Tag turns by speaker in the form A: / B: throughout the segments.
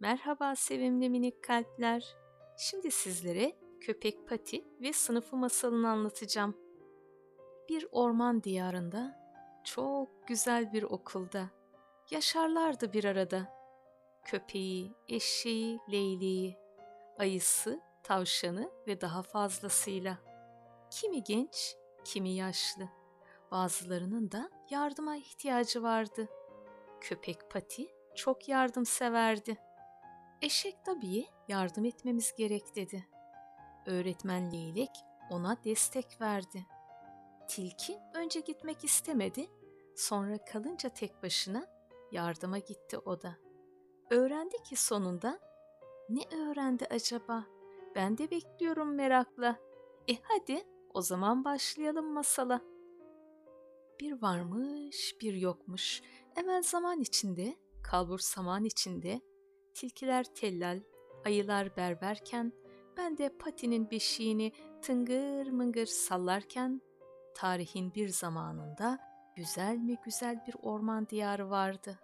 A: Merhaba sevimli minik kalpler. Şimdi sizlere köpek Pati ve sınıfı masalını anlatacağım. Bir orman diyarında, çok güzel bir okulda yaşarlardı bir arada. Köpeği, eşeği, leyleği, ayısı, tavşanı ve daha fazlasıyla. Kimi genç, kimi yaşlı. Bazılarının da yardıma ihtiyacı vardı. Köpek Pati çok yardımseverdi. Eşek tabii yardım etmemiz gerek dedi. Öğretmen Leylek ona destek verdi. Tilki önce gitmek istemedi, sonra kalınca tek başına yardıma gitti o da. Öğrendi ki sonunda ne öğrendi acaba? Ben de bekliyorum merakla. E hadi o zaman başlayalım masala. Bir varmış, bir yokmuş. Evvel zaman içinde, kalbur saman içinde, tilkiler tellal, ayılar berberken, ben de patinin beşiğini tıngır mıngır sallarken, tarihin bir zamanında güzel mi güzel bir orman diyarı vardı.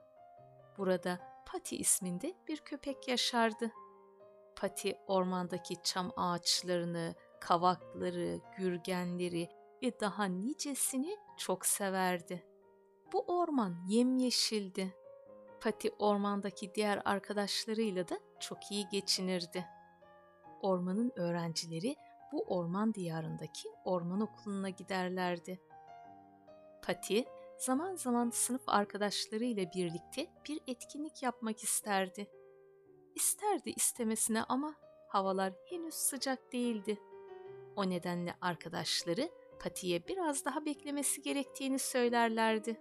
A: Burada Pati isminde bir köpek yaşardı. Pati ormandaki çam ağaçlarını, kavakları, gürgenleri ve daha nicesini çok severdi. Bu orman yemyeşildi. Pati ormandaki diğer arkadaşlarıyla da çok iyi geçinirdi. Ormanın öğrencileri bu orman diyarındaki orman okuluna giderlerdi. Pati zaman zaman sınıf arkadaşlarıyla birlikte bir etkinlik yapmak isterdi. İsterdi istemesine ama havalar henüz sıcak değildi. O nedenle arkadaşları Pati'ye biraz daha beklemesi gerektiğini söylerlerdi.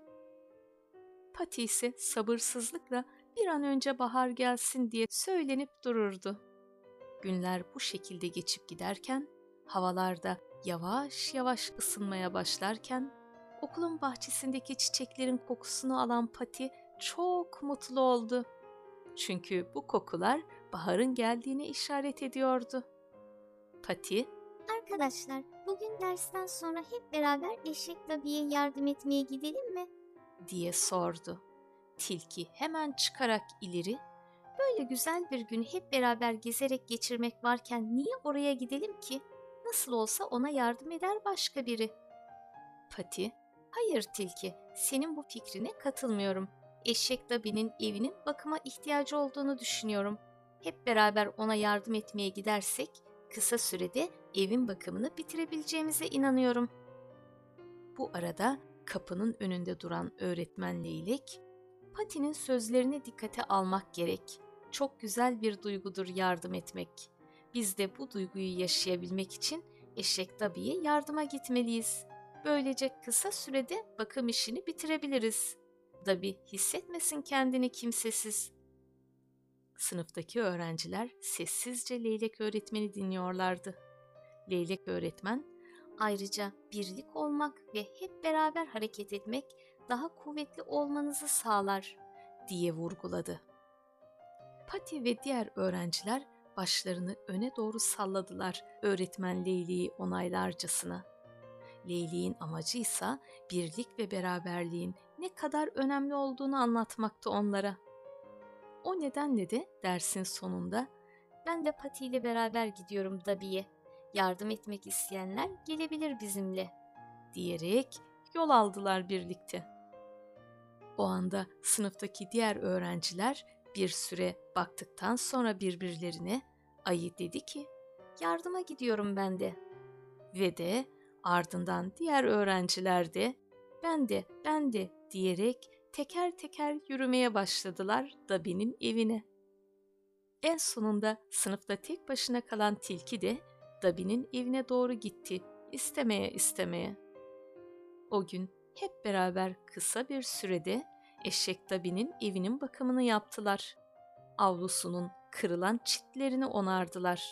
A: Pati ise sabırsızlıkla bir an önce bahar gelsin diye söylenip dururdu. Günler bu şekilde geçip giderken, havalarda yavaş yavaş ısınmaya başlarken, okulun bahçesindeki çiçeklerin kokusunu alan Pati çok mutlu oldu. Çünkü bu kokular baharın geldiğine işaret ediyordu. Pati,
B: Arkadaşlar, bugün dersten sonra hep beraber eşek tabiye yardım etmeye gidelim mi?
A: Diye sordu. Tilki hemen çıkarak ileri,
B: Böyle güzel bir gün hep beraber gezerek geçirmek varken niye oraya gidelim ki? Nasıl olsa ona yardım eder başka biri.
A: Pati,
B: Hayır Tilki, senin bu fikrine katılmıyorum. Eşek Dabi'nin evinin bakıma ihtiyacı olduğunu düşünüyorum. Hep beraber ona yardım etmeye gidersek kısa sürede evin bakımını bitirebileceğimize inanıyorum.
A: Bu arada kapının önünde duran öğretmen Leylek, Pati'nin sözlerine dikkate almak gerek. Çok güzel bir duygudur yardım etmek. Biz de bu duyguyu yaşayabilmek için eşek tabiye yardıma gitmeliyiz. Böylece kısa sürede bakım işini bitirebiliriz. Dabi hissetmesin kendini kimsesiz. Sınıftaki öğrenciler sessizce Leylek öğretmeni dinliyorlardı. Leylek öğretmen,
B: Ayrıca birlik olmak ve hep beraber hareket etmek daha kuvvetli olmanızı sağlar.
A: diye vurguladı. Pati ve diğer öğrenciler başlarını öne doğru salladılar öğretmen Leyli'yi onaylarcasına. Leyli'nin amacıysa birlik ve beraberliğin ne kadar önemli olduğunu anlatmakta onlara. O nedenle de dersin sonunda
B: Ben de Pati ile beraber gidiyorum Dabi'ye. Yardım etmek isteyenler gelebilir bizimle.
A: diyerek yol aldılar birlikte. O anda sınıftaki diğer öğrenciler bir süre baktıktan sonra birbirlerine ayı dedi ki
B: Yardıma gidiyorum ben de.
A: ve de ardından diğer öğrenciler de ben de ben de diyerek teker teker yürümeye başladılar Dabi'nin evine. En sonunda sınıfta tek başına kalan tilki de Dabi'nin evine doğru gitti istemeye istemeye. O gün hep beraber kısa bir sürede eşek Dabi'nin evinin bakımını yaptılar. Avlusunun kırılan çitlerini onardılar.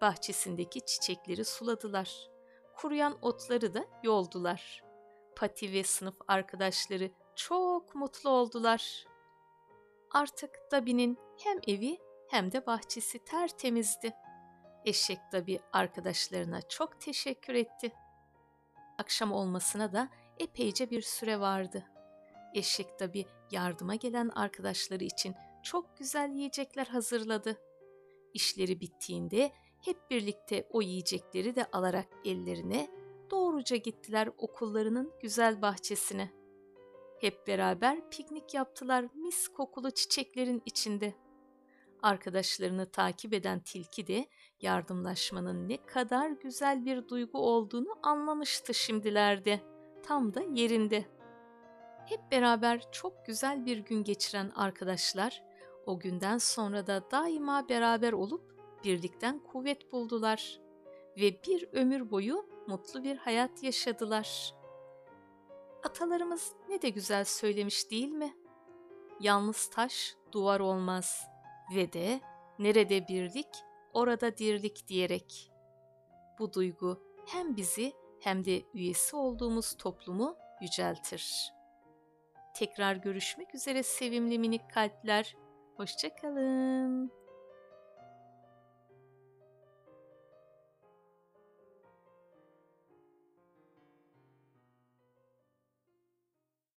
A: Bahçesindeki çiçekleri suladılar. Kuruyan otları da yoldular. Pati ve sınıf arkadaşları çok mutlu oldular. Artık Dabi'nin hem evi hem de bahçesi tertemizdi. Eşek Dabi arkadaşlarına çok teşekkür etti. Akşam olmasına da epeyce bir süre vardı. Eşek Dabi yardıma gelen arkadaşları için çok güzel yiyecekler hazırladı. İşleri bittiğinde hep birlikte o yiyecekleri de alarak ellerine doğruca gittiler okullarının güzel bahçesine. Hep beraber piknik yaptılar mis kokulu çiçeklerin içinde. Arkadaşlarını takip eden tilki de yardımlaşmanın ne kadar güzel bir duygu olduğunu anlamıştı şimdilerde. Tam da yerinde. Hep beraber çok güzel bir gün geçiren arkadaşlar o günden sonra da daima beraber olup birlikten kuvvet buldular ve bir ömür boyu mutlu bir hayat yaşadılar. Atalarımız ne de güzel söylemiş değil mi? Yalnız taş duvar olmaz ve de nerede birlik orada dirlik diyerek. Bu duygu hem bizi hem de üyesi olduğumuz toplumu yüceltir. Tekrar görüşmek üzere sevimli minik kalpler. Hoşçakalın.